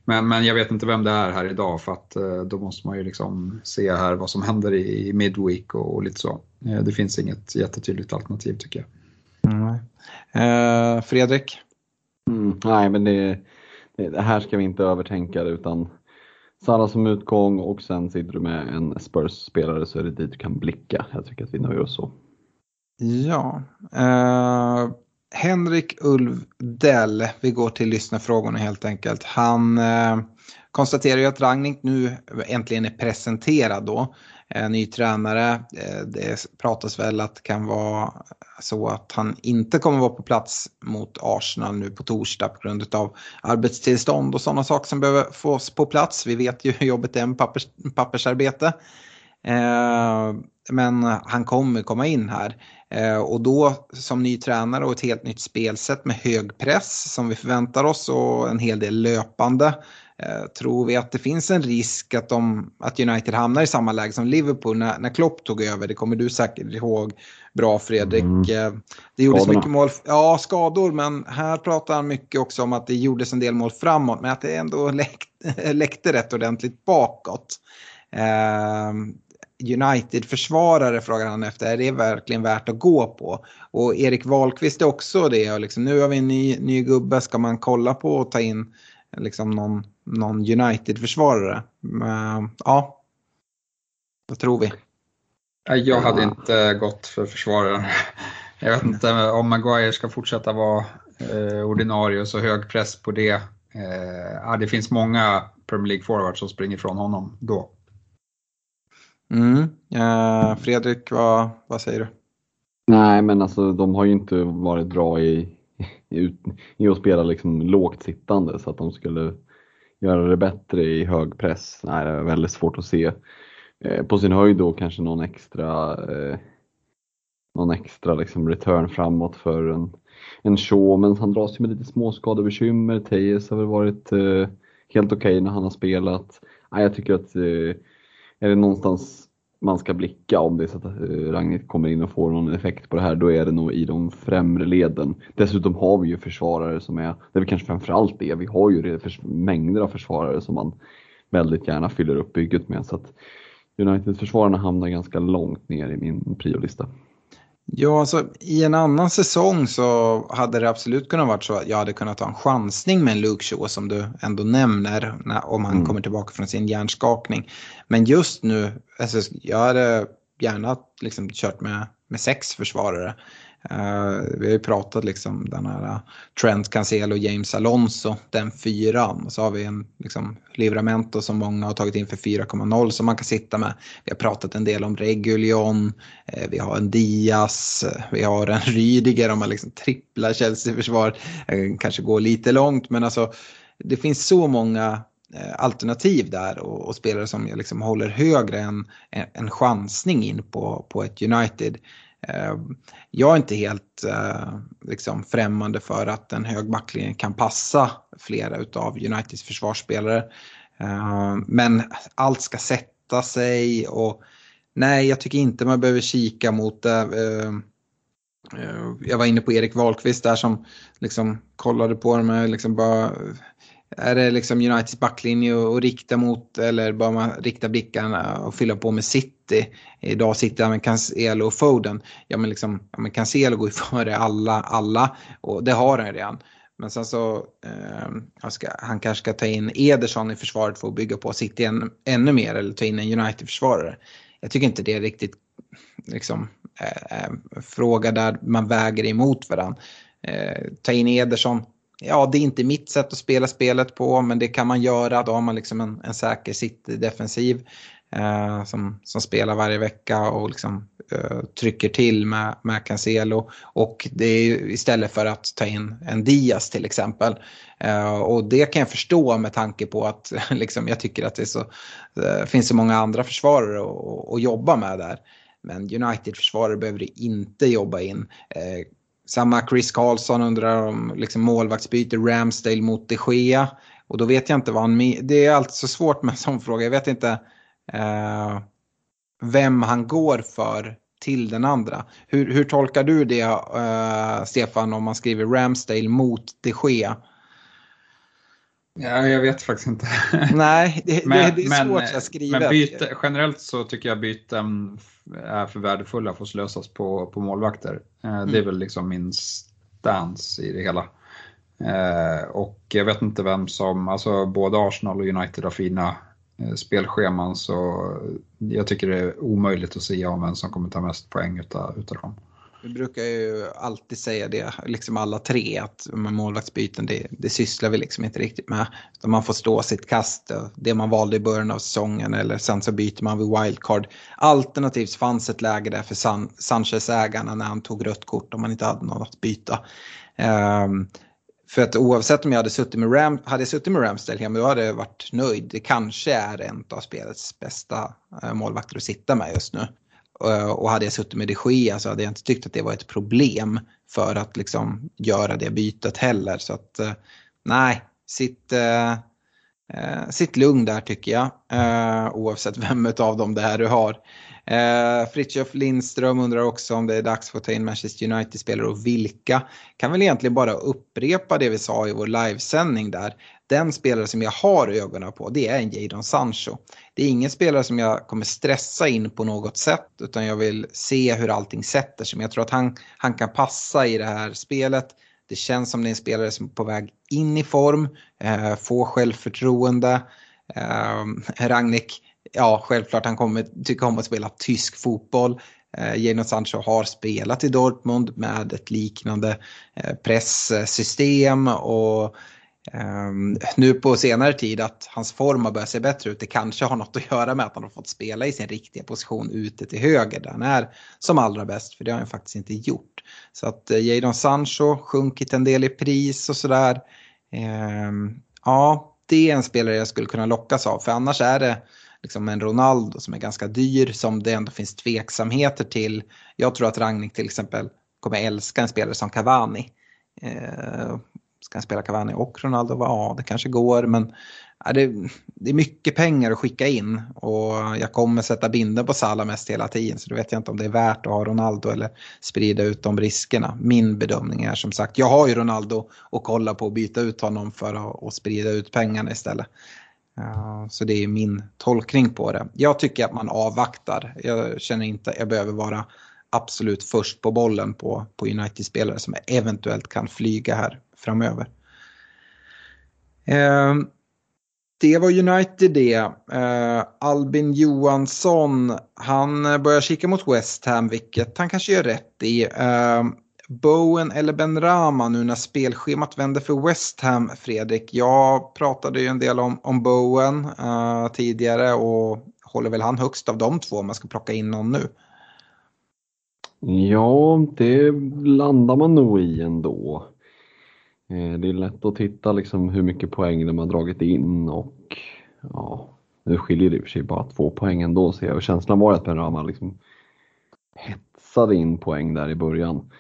men, men jag vet inte vem det är här idag för att då måste man ju liksom se här vad som händer i, midweek och, och lite så. det finns inget jättetydligt alternativ tycker jag. Mm. Fredrik? Mm, nej men det, Eh, det, här ska vi inte övertänka det utan Sara som utgång och sen sitter du med en Spurs-spelare så är det dit du kan blicka. Jag tycker att vi nöjer oss så. Ja. Eh, Henrik Ulvdell, vi går till lyssnarfrågorna helt enkelt. Han eh, konstaterar ju att Ragnik nu äntligen är presenterad då. Eh, ny tränare. Eh, det pratas väl att det kan vara så att han inte kommer vara på plats mot Arsenal nu på torsdag på grund av arbetstillstånd och sådana saker som behöver fås på plats. Vi vet ju hur jobbet är med pappers, pappersarbete. Eh, men han kommer komma in här. Och då som ny tränare och ett helt nytt spelsätt med hög press som vi förväntar oss och en hel del löpande tror vi att det finns en risk att, de, att United hamnar i samma läge som Liverpool när, när Klopp tog över. Det kommer du säkert ihåg bra Fredrik. Mm. Eh, det gjordes Skadorna. mycket mål, ja skador, men här pratar han mycket också om att det gjordes en del mål framåt, men att det ändå läckte, läckte rätt ordentligt bakåt. United-försvarare frågar han efter, är det verkligen värt att gå på? Och Erik Wahlqvist är också det, och liksom, nu har vi en ny, ny gubbe, ska man kolla på och ta in liksom någon, någon United-försvarare? Ja, vad tror vi? Jag hade inte gått för försvararen. Jag vet inte om Maguire ska fortsätta vara eh, ordinarie och så hög press på det. Eh, det finns många Premier League-forwards som springer ifrån honom då. Mm. Fredrik, vad, vad säger du? Nej, men alltså de har ju inte varit bra i, i, i att spela liksom lågt sittande så att de skulle göra det bättre i hög press? Nej, det är väldigt svårt att se. Eh, på sin höjd då kanske någon extra, eh, någon extra liksom return framåt för en, en show, men han dras ju med lite småskadebekymmer. Tejes har väl varit eh, helt okej okay när han har spelat. Nej, jag tycker att eh, är det någonstans man ska blicka om det är så att eh, Ragnhild kommer in och får någon effekt på det här, då är det nog i de främre leden. Dessutom har vi ju försvarare som är, det är väl kanske framförallt det, vi har ju mängder av försvarare som man väldigt gärna fyller upp bygget med. Så att United-försvararna hamnar ganska långt ner i min priolista. Ja, alltså i en annan säsong så hade det absolut kunnat vara så att jag hade kunnat ta en chansning med en Luke Shaw som du ändå nämner när, om han mm. kommer tillbaka från sin hjärnskakning. Men just nu, alltså, jag hade gärna liksom kört med, med sex försvarare. Uh, vi har ju pratat liksom den här eh, Trent Cancelo, James Alonso, den fyran. Och så har vi en liksom, Livramento som många har tagit in för 4,0 som man kan sitta med. Vi har pratat en del om Regulion, uh, eh, vi har en Diaz, vi har en Rydiger om man liksom tripplar Chelsea-försvar. kanske går lite långt men alltså det finns så många alternativ där och, och spelare som liksom håller högre än en chansning in på, på ett United. Ehm, jag är inte helt eh, liksom, främmande för att en hög backlinje kan passa flera av Uniteds försvarsspelare. Ehm, men allt ska sätta sig och nej, jag tycker inte man behöver kika mot det. Jag var inne på Erik Wahlqvist där som liksom kollade på det med liksom bara är det liksom Uniteds backlinje att rikta mot eller bör man rikta blickarna och fylla på med City? Idag sitter han med Cancelo och Foden. Ja men, liksom, ja, men Cancelo går ju före alla, alla och det har han redan. Men sen så, eh, ska, han kanske ska ta in Ederson i försvaret för att bygga på City än, ännu mer eller ta in en United-försvarare. Jag tycker inte det är riktigt liksom, eh, eh fråga där man väger emot varandra. Eh, ta in Ederson, ja, det är inte mitt sätt att spela spelet på, men det kan man göra. Då har man liksom en, en säker City-defensiv eh, som, som spelar varje vecka och liksom, eh, trycker till med, med Cancelo. Och det är istället för att ta in en Diaz till exempel. Eh, och det kan jag förstå med tanke på att liksom, jag tycker att det så, eh, finns så många andra försvarare att, att jobba med där. Men United-försvarare behöver det inte jobba in. Eh, samma Chris Carlson undrar om liksom målvaktsbyte Ramsdale mot de Gea. Och då vet jag inte vad han... Det är alltid så svårt med en sån fråga. Jag vet inte eh, vem han går för till den andra. Hur, hur tolkar du det, eh, Stefan, om man skriver Ramsdale mot de Gea? Ja, jag vet faktiskt inte. Nej, det, men, det, det är svårt men, att skriva. Men byte, generellt så tycker jag byten är för värdefulla för att slösas på, på målvakter. Mm. Det är mm. väl liksom min stance i det hela. Eh, och jag vet inte vem som, alltså både Arsenal och United har fina eh, spelscheman så jag tycker det är omöjligt att säga om vem som kommer ta mest poäng utav, dem. Vi brukar ju alltid säga det, liksom alla tre, att med målvaktsbyten det, det sysslar vi liksom inte riktigt med. Utan man får stå sitt kast, det man valde i början av säsongen eller sen så byter man vid wildcard. Alternativt fanns ett läge där för San, Sanchez-ägarna när han tog rött kort om man inte hade något att byta. Um, för att oavsett om jag hade suttit med, Ram, hade jag suttit med Ramsdale hemma då hade jag varit nöjd. Det kanske är en av spelets bästa eh, målvakter att sitta med just nu. Eh, och hade jag suttit med de Gea så alltså, hade jag inte tyckt att det var ett problem för att liksom göra det bytet heller. Så att eh, nej, sitt, eh, eh, sitt lugn där tycker jag. oavsett vem av dem det är du har. Eh, Fritiof Lindström undrar också om det är dags för att ta in Manchester United-spelare och vilka. Kan väl egentligen bara upprepa det vi sa i vår livesändning där. Den spelare som jag har ögonen på det är en Jadon Sancho. Det är ingen spelare som jag kommer stressa in på något sätt utan jag vill se hur allting sätter sig. Men jag tror att han, han kan passa i det här spelet. Det känns som det är en spelare som är på väg in i form, eh, få självförtroende. Eh, Ragnik ja, självklart han kommer tycka om att spela tysk fotboll. Eh, Jadon Sancho har spelat i Dortmund med ett liknande eh, presssystem och Ehm, nu på senare tid att hans form har börjat se bättre ut. Det kanske har något att göra med att han har fått spela i sin riktiga position ute till höger där han är som allra bäst för det har han faktiskt inte gjort. Så att eh, Jadon Sancho sjunkit en del i pris och sådär. Ehm, ja, det är en spelare jag skulle kunna lockas av. För annars är det liksom en Ronaldo som är ganska dyr som det ändå finns tveksamheter till. Jag tror att Ragnik till exempel kommer älska en spelare som Cavani. Eh, ska han spela Cavani och Ronaldo? Ja, det kanske går men ja, det, det, är mycket pengar att skicka in och jag kommer sätta binden på Salah mest hela tiden så då vet jag inte om det är värt att ha Ronaldo eller sprida ut de riskerna. Min bedömning är som sagt, jag har ju Ronaldo och kolla på att byta ut honom för att, att sprida ut pengarna istället. Så det är min tolkning på det. Jag tycker att man avvaktar. Jag känner inte att jag behöver vara absolut först på bollen på, på United-spelare som eventuellt kan flyga här framöver. Eh, det var United det. Eh, Albin Johansson, han börjar kika mot West Ham, vilket han kanske gör rätt i. Eh, Bowen eller Ben Rama nu när spelschemat vänder för West Ham, Fredrik. Jag pratade ju en del om, om Bowen eh, tidigare och håller väl han högst av de två om man ska plocka in någon nu? Ja, det landar man nog i ändå. Eh, det är lätt att titta liksom hur mycket poäng de har dragit in och ja, nu skiljer det i och för sig bara två poäng ändå ser jag och känslan var att Ben liksom hetsade in poäng där i början.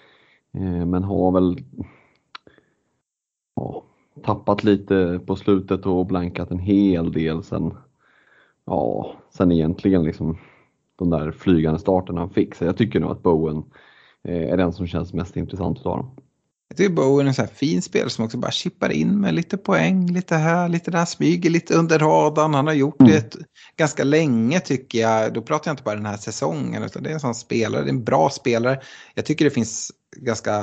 Eh, men har väl ja, tappat lite på slutet och blankat en hel del sen, ja, sen egentligen liksom de där flygande starten han fick. Så jag tycker nog att Bowen eh, är den som känns mest intressant utav dem. Jag tycker Bowen är en sån här fin spelare som också bara chippar in med lite poäng, lite här, lite där, smyger lite under radarn. Han har gjort mm. det ganska länge tycker jag. Då pratar jag inte bara den här säsongen utan det är en sån spelare, det är en bra spelare. Jag tycker det finns ganska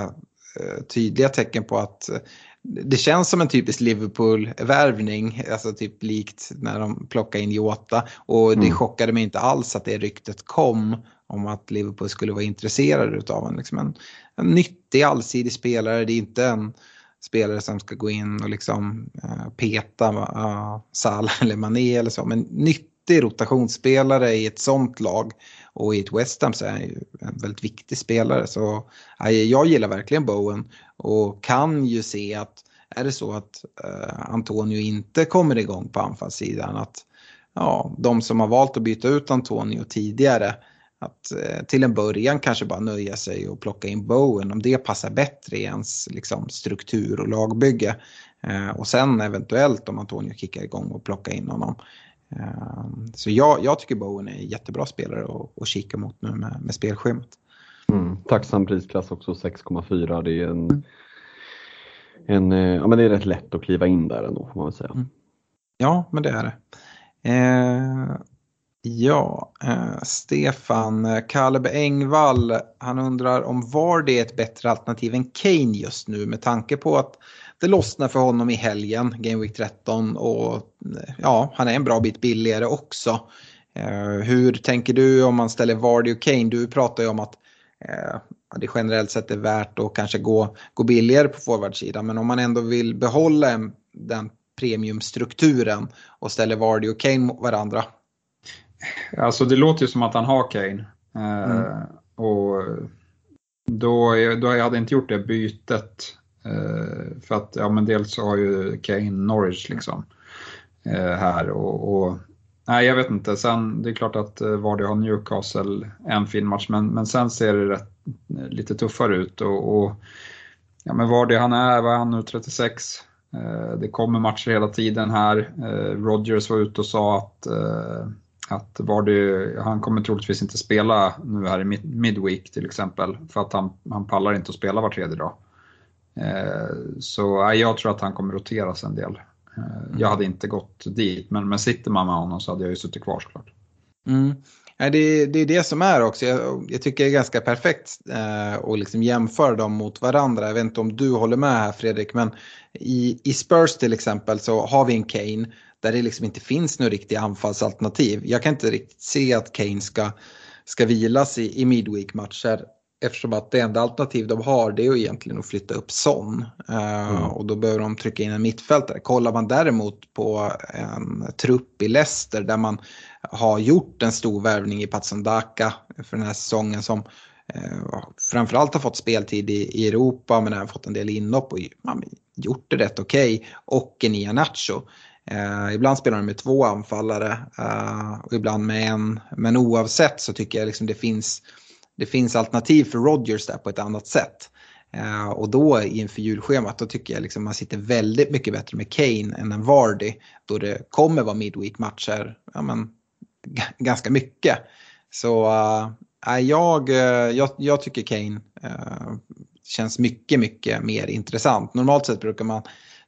eh, tydliga tecken på att eh, det känns som en typisk Liverpool-värvning, alltså typ likt när de plockade in Jota. Och det mm. chockade mig inte alls att det ryktet kom om att Liverpool skulle vara intresserade utav en, liksom en, en nyttig allsidig spelare. Det är inte en spelare som ska gå in och liksom uh, peta uh, Salah eller Mané eller så. Men nyttig rotationsspelare i ett sånt lag. Och i ett West Ham så är han ju en väldigt viktig spelare. Så uh, jag gillar verkligen Bowen och kan ju se att är det så att uh, Antonio inte kommer igång på anfallssidan att ja, de som har valt att byta ut Antonio tidigare att eh, till en början kanske bara nöja sig och plocka in Bowen om det passar bättre i ens liksom, struktur och lagbygge. Eh, och sen eventuellt om Antonio kickar igång och plocka in honom. Eh, så jag, jag tycker Bowen är en jättebra spelare att, att kika mot nu med, med spelschemat. Mm, tacksam prisklass också 6,4. Det är en, en ja, men det är rätt lätt att kliva in där ändå får man väl säga. Mm. Ja, men det är det. Eh, Ja, eh, Stefan eh, Kaleb Engvall, han undrar om Vardy är ett bättre alternativ än Kane just nu med tanke på att det lossnar för honom i helgen, Game Week 13 och eh, ja, han är en bra bit billigare också. Eh, hur tänker du om man ställer Vardy och Kane? Du pratar ju om att eh, det generellt sett är värt att kanske gå, gå billigare på forwardsidan men om man ändå vill behålla en, den premiumstrukturen och ställer Vardy och Kane mot varandra, Alltså det låter ju som att han har Kane. Eh, mm. och då, då jag hade inte gjort det bytet. Eh, för att ja, men dels så har ju Kane Norwich liksom eh, här och, och, nej jag vet inte. Sen det är klart att Vardy har Newcastle en fin match men, men sen ser det rätt, lite tuffare ut och, och ja men Vardy han är, vad är han nu, 36? Det kommer matcher hela tiden här. Rodgers var ute och sa att att Vardy, han kommer troligtvis inte spela nu här i midweek till exempel för att han, han pallar inte att spela var tredje dag. Eh, så eh, jag tror att han kommer roteras en del. Eh, jag hade inte gått dit men, men sitter man med honom så hade jag ju suttit kvar såklart. Mm. Det, det är det som är också. Jag, jag tycker det är ganska perfekt eh, att liksom jämföra dem mot varandra. Jag vet inte om du håller med här Fredrik men i, i Spurs till exempel så har vi en Kane där det liksom inte finns några riktiga anfallsalternativ. Jag kan inte riktigt se att Kane ska, ska vilas i, i midweek-matcher eftersom att det enda alternativ de har det är egentligen att flytta upp Son. Uh, mm. Och då behöver de trycka in en mittfältare. Kollar man däremot på en trupp i Leicester där man har gjort en stor värvning i Patsandaka för den här säsongen som uh, framförallt har fått speltid i, i Europa men även fått en del inhopp och man gjort det rätt okej. Okay. Och en Ianacho. Eh, ibland spelar de med två anfallare eh, och ibland med en. Men oavsett så tycker jag liksom det finns, det finns alternativ för Rodgers där på ett annat sätt. Eh, och då inför julschemat då tycker jag liksom man sitter väldigt mycket bättre med Kane än en Vardy. Då det kommer vara midweek-matcher ja, men, ganska mycket. Så äh, jag, eh, jag, jag tycker Kane eh, känns mycket, mycket mer intressant. Normalt sett brukar man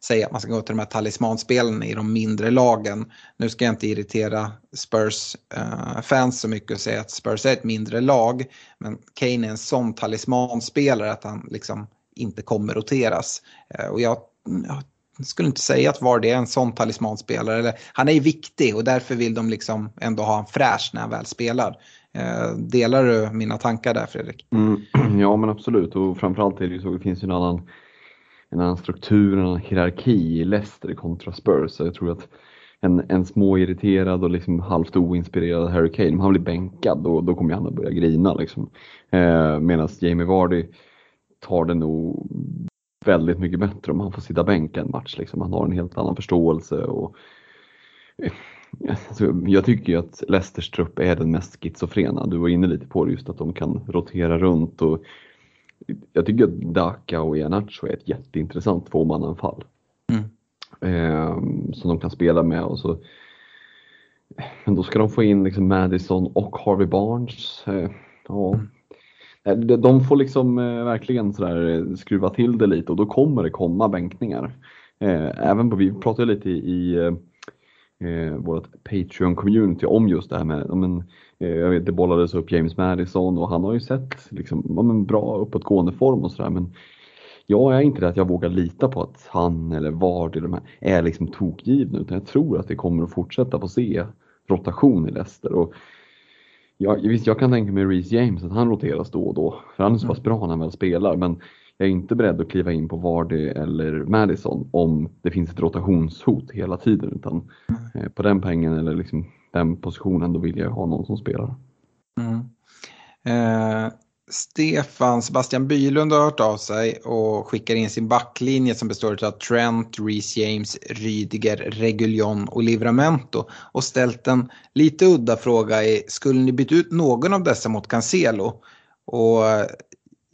säga att man ska gå till de här talismanspelen i de mindre lagen. Nu ska jag inte irritera Spurs-fans eh, uh, så mycket och säga att Spurs är ett mindre lag. Men Kane är en sån talismanspelare att han liksom inte kommer roteras. Uh, och jag, jag skulle inte säga att Vardy är en sån talismanspelare. Eller, han är ju viktig och därför vill de liksom ändå ha en fräsch när han väl spelar. Eh, delar du mina tankar där Fredrik? Mm, ja men absolut och framförallt är det ju så, det finns ju en annan en annan struktur, en annan hierarki i Leicester kontra Spurs. Så jag tror att en, en småirriterad och liksom halvt oinspirerad Harry Kane, om han blir bänkad då, då kommer han att börja grina. Liksom. Eh, Medan Jamie Vardy tar det nog väldigt mycket bättre om han får sitta bänk en match. Liksom. Han har en helt annan förståelse. Och, eh, alltså, jag tycker ju att Leicesters trupp är den mest schizofrena. Du var inne lite på det just att de kan rotera runt och jag tycker att Daka och Ianacho är ett jätteintressant tvåmananfall. Mm. Eh, som de kan spela med och så men då ska de få in liksom Madison och Harvey Barnes. Eh, ja. Mm. De får liksom eh, verkligen sådär eh, skruva till det lite och då kommer det komma bänkningar. Eh, även på, vi pratade lite i, i eh, vårt Patreon-community om just det här med men, Eh, jag vet, det bollades upp James Madison och han har ju sett liksom, ja, men bra uppåtgående form och sådär. Men jag är inte det att jag vågar lita på att han eller Vardy de här är liksom tokgivna utan jag tror att vi kommer att fortsätta få se rotation i Leicester. Och jag, visst, jag kan tänka mig Reece James att han roteras då och då. För han är så pass bra när han väl spelar. Men jag är inte beredd att kliva in på Vardy eller Madison om det finns ett rotationshot hela tiden. Utan eh, på den pengen eller liksom den positionen, då vill jag ha någon som spelar. Mm. Eh, Stefan Sebastian Bylund har hört av sig och skickar in sin backlinje som består av Trent, Reece James, Rydiger, Reguljon och Livramento och ställt en lite udda fråga i skulle ni byta ut någon av dessa mot Cancelo? Och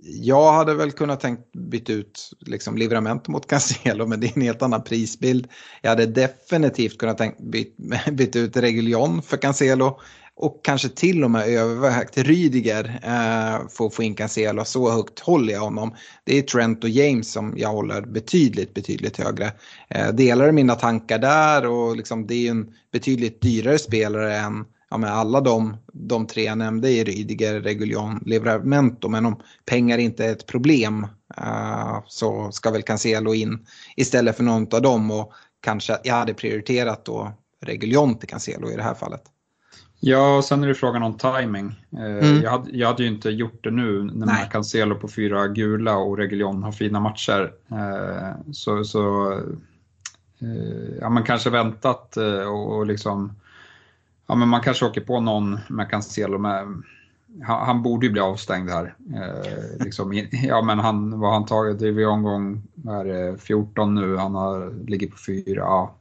jag hade väl kunnat tänkt byta ut liksom Livramento mot Cancelo men det är en helt annan prisbild. Jag hade definitivt kunnat tänkt byt, byta ut Reguljon för Cancelo och kanske till och med övervägt Rydiger eh, för att få in Cancelo. Så högt håller jag honom. Det är Trent och James som jag håller betydligt, betydligt högre. Eh, delar mina tankar där och liksom, det är en betydligt dyrare spelare än ja, men alla de, de tre jag nämnde i Rydiger, Reguljon, Livramento. Men om pengar inte är ett problem uh, så ska väl Cancelo in istället för någon av dem. Och kanske jag hade prioriterat då Reguljon till Cancelo i det här fallet. Ja, och sen är det frågan om timing. Eh, mm. Jag, hade, jag hade ju inte gjort det nu när man kan Cancelo på fyra gula och Reguljon har fina matcher. Eh, så, så ja, man kanske väntat och, och liksom ja, men man kanske åker på någon med Cancelo han, han, borde ju bli avstängd här. Eh, liksom, ja, men han, vad han tagit, det är vid omgång är 14 nu, han har, ligger på 4. Ja.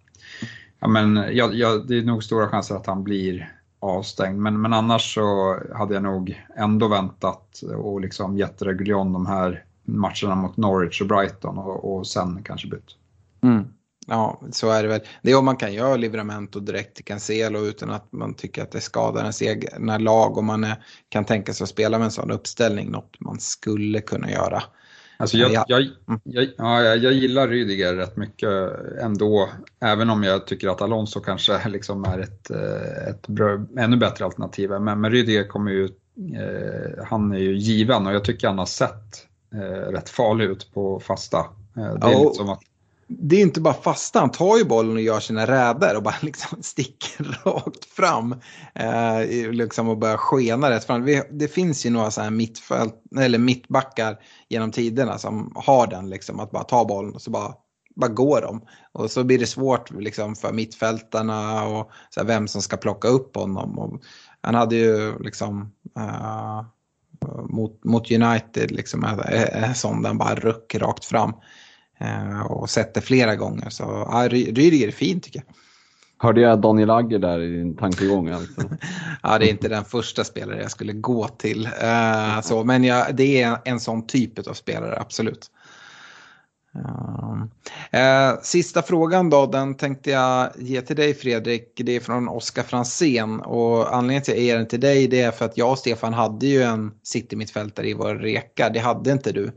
Ja, men, ja, ja, det är nog stora chanser att han blir avstängd. Men, men annars så hade jag nog ändå väntat och liksom gett Reguljon de här matcherna mot Norwich och Brighton och, och sen kanske bytt. Mm. Ja, så är det väl. Det är om man kan göra Livramento direkt till Cancelo utan att man tycker att det skadar ens egna lag och man är, kan tänka sig att spela med en sån uppställning, något man skulle kunna göra. Alltså jag, jag, mm. jag, ja, jag gillar Rydiger rätt mycket ändå, även om jag tycker att Alonso kanske liksom är ett, eh, ett bra, ännu bättre alternativ. Men, men Rydiger kommer ju, eh, han är ju given och jag tycker han har sett eh, rätt farlig ut på fasta. Eh, det är ja, lite som att det är inte bara fasta, han tar ju bollen och gör sina räder och bara liksom sticker rakt fram. Eh, liksom och börjar skena rätt fram. det finns ju några så här mittfält, eller mittbackar genom tiderna som har den liksom att bara ta bollen och så bara, bara går de. Och så blir det svårt liksom för mittfältarna och så här, vem som ska plocka upp honom. Och han hade ju liksom eh, mot, mot United liksom en sån där bara ruck rakt fram. Eh, och sett det flera gånger. Så ja, Rydiger är fin tycker jag. Hörde jag Daniel Agger där i din tankegång? Alltså? ja, det är inte den första spelare jag skulle gå till. Uh, så, men ja, det är en, en sån typ av spelare, absolut. Uh, uh, sista frågan då, den tänkte jag ge till dig Fredrik. Det är från Oskar Fransén och anledningen till att jag ger den till dig det är för att jag och Stefan hade ju en city-mittfältare i vår reka. Det hade inte du.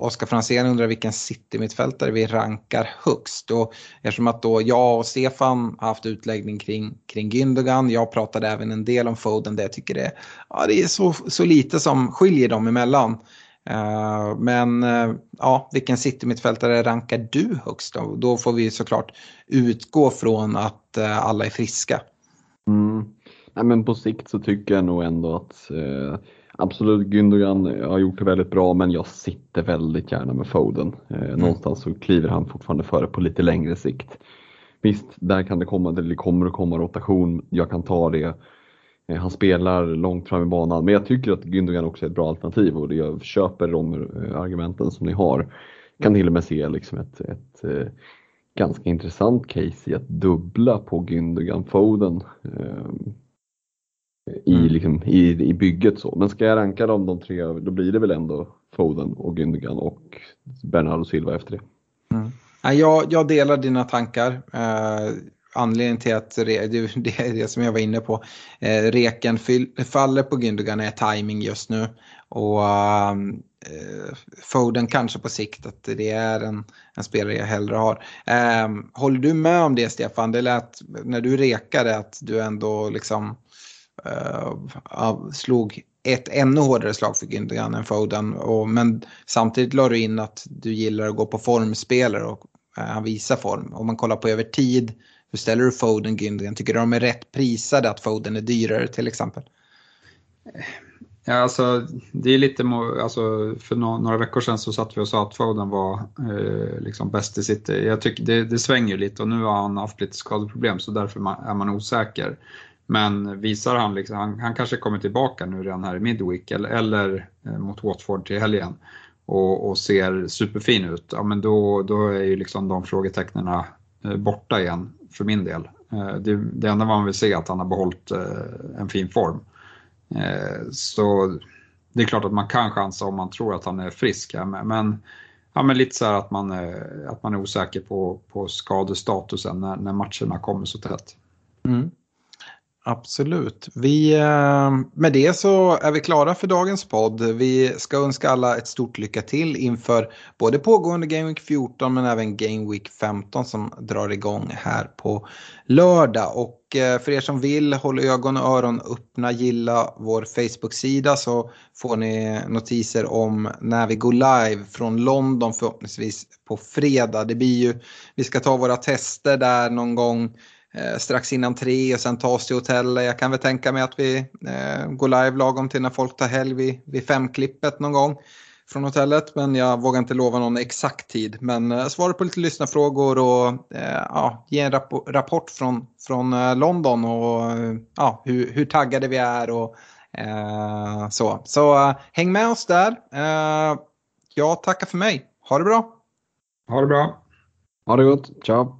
Oskar Fransén undrar vilken city-mittfältare vi rankar högst. Och eftersom att då jag och Stefan har haft utläggning kring, kring Gündogan, jag pratade även en del om Foden där jag tycker det, ja, det är så, så lite som skiljer dem emellan. Uh, men uh, ja, vilken city-mittfältare rankar du högst då? Då får vi såklart utgå från att uh, alla är friska. Mm. Nej, men på sikt så tycker jag nog ändå att Absolut, Gündogan har gjort det väldigt bra men jag sitter väldigt gärna med Foden. Mm. Någonstans så kliver han fortfarande före på lite längre sikt. Visst, där kan det komma, det kommer att komma rotation, jag kan ta det. Eh, han spelar långt fram i banan, men jag tycker att Gündogan också är ett bra alternativ och jag köper de eh, argumenten som ni har. Kan till och med se liksom ett, ett, ett ganska intressant case i att dubbla på Gündogan Foden i, mm. liksom, i, i bygget. Så. Men ska jag ranka dem de tre, då blir det väl ändå Foden och Gündogan och Bernardo Silva efter det. Mm. Jag, jag delar dina tankar. Eh, anledningen till att det, det är det som jag var inne på. Eh, reken faller på Gündogan är timing just nu. Och eh, Foden kanske på sikt att det är en, en spelare jag hellre har. Eh, håller du med om det Stefan? Det lät när du rekade att du ändå liksom uh, slog ett ännu hårdare slag för Gündogan än Foden. Och, men samtidigt la du in att du gillar att gå på formspelare och uh, han visar form. Om man kollar på över tid, hur ställer du Foden Gündogan? Tycker du de är rätt prisade att Foden är dyrare till exempel? Ja, alltså, det är lite, alltså, för några veckor sedan så satt vi och sa att Foden var eh, liksom bäst i City. Jag tycker det, det svänger lite och nu har han haft lite skadeproblem så därför är man osäker. Men visar han, liksom, han, han kanske kommer tillbaka nu redan här i Midweek eller, eller eh, mot Watford till helgen och, och, ser superfin ut, ja men då, då är ju liksom de frågetecknen eh, borta igen för min del. Eh, det, det enda man vill se är att han har behållit en fin form. Så det är klart att man kan chansa om man tror att han är frisk, men, ja, men lite så här att man, att man är osäker på, på skadestatusen när, när matcherna kommer så tätt. Mm. Absolut. Vi, eh, med det så är vi klara för dagens podd. Vi ska önska alla ett stort lycka till inför både pågående Game Week 14 men även Game Week 15 som drar igång här på lördag. Och eh, för er som vill, håll ögon och öron öppna, gilla vår Facebook-sida så får ni notiser om när vi går live från London förhoppningsvis på fredag. Det blir ju, vi ska ta våra tester där någon gång eh, strax innan tre och sen ta oss till hotellet. Jag kan väl tänka mig att vi eh, går live lagom till när folk tar helg vid, vid femklippet någon gång från hotellet. Men jag vågar inte lova någon exakt tid. Men eh, svara på lite lyssnarfrågor och eh, ja, ge en rap rapport från, från eh, London och eh, ja, hur, hur taggade vi är och eh, så. Så eh, häng med oss där. jag tackar för mig. Ha det bra. Ha det bra. Ha det gott. Ciao.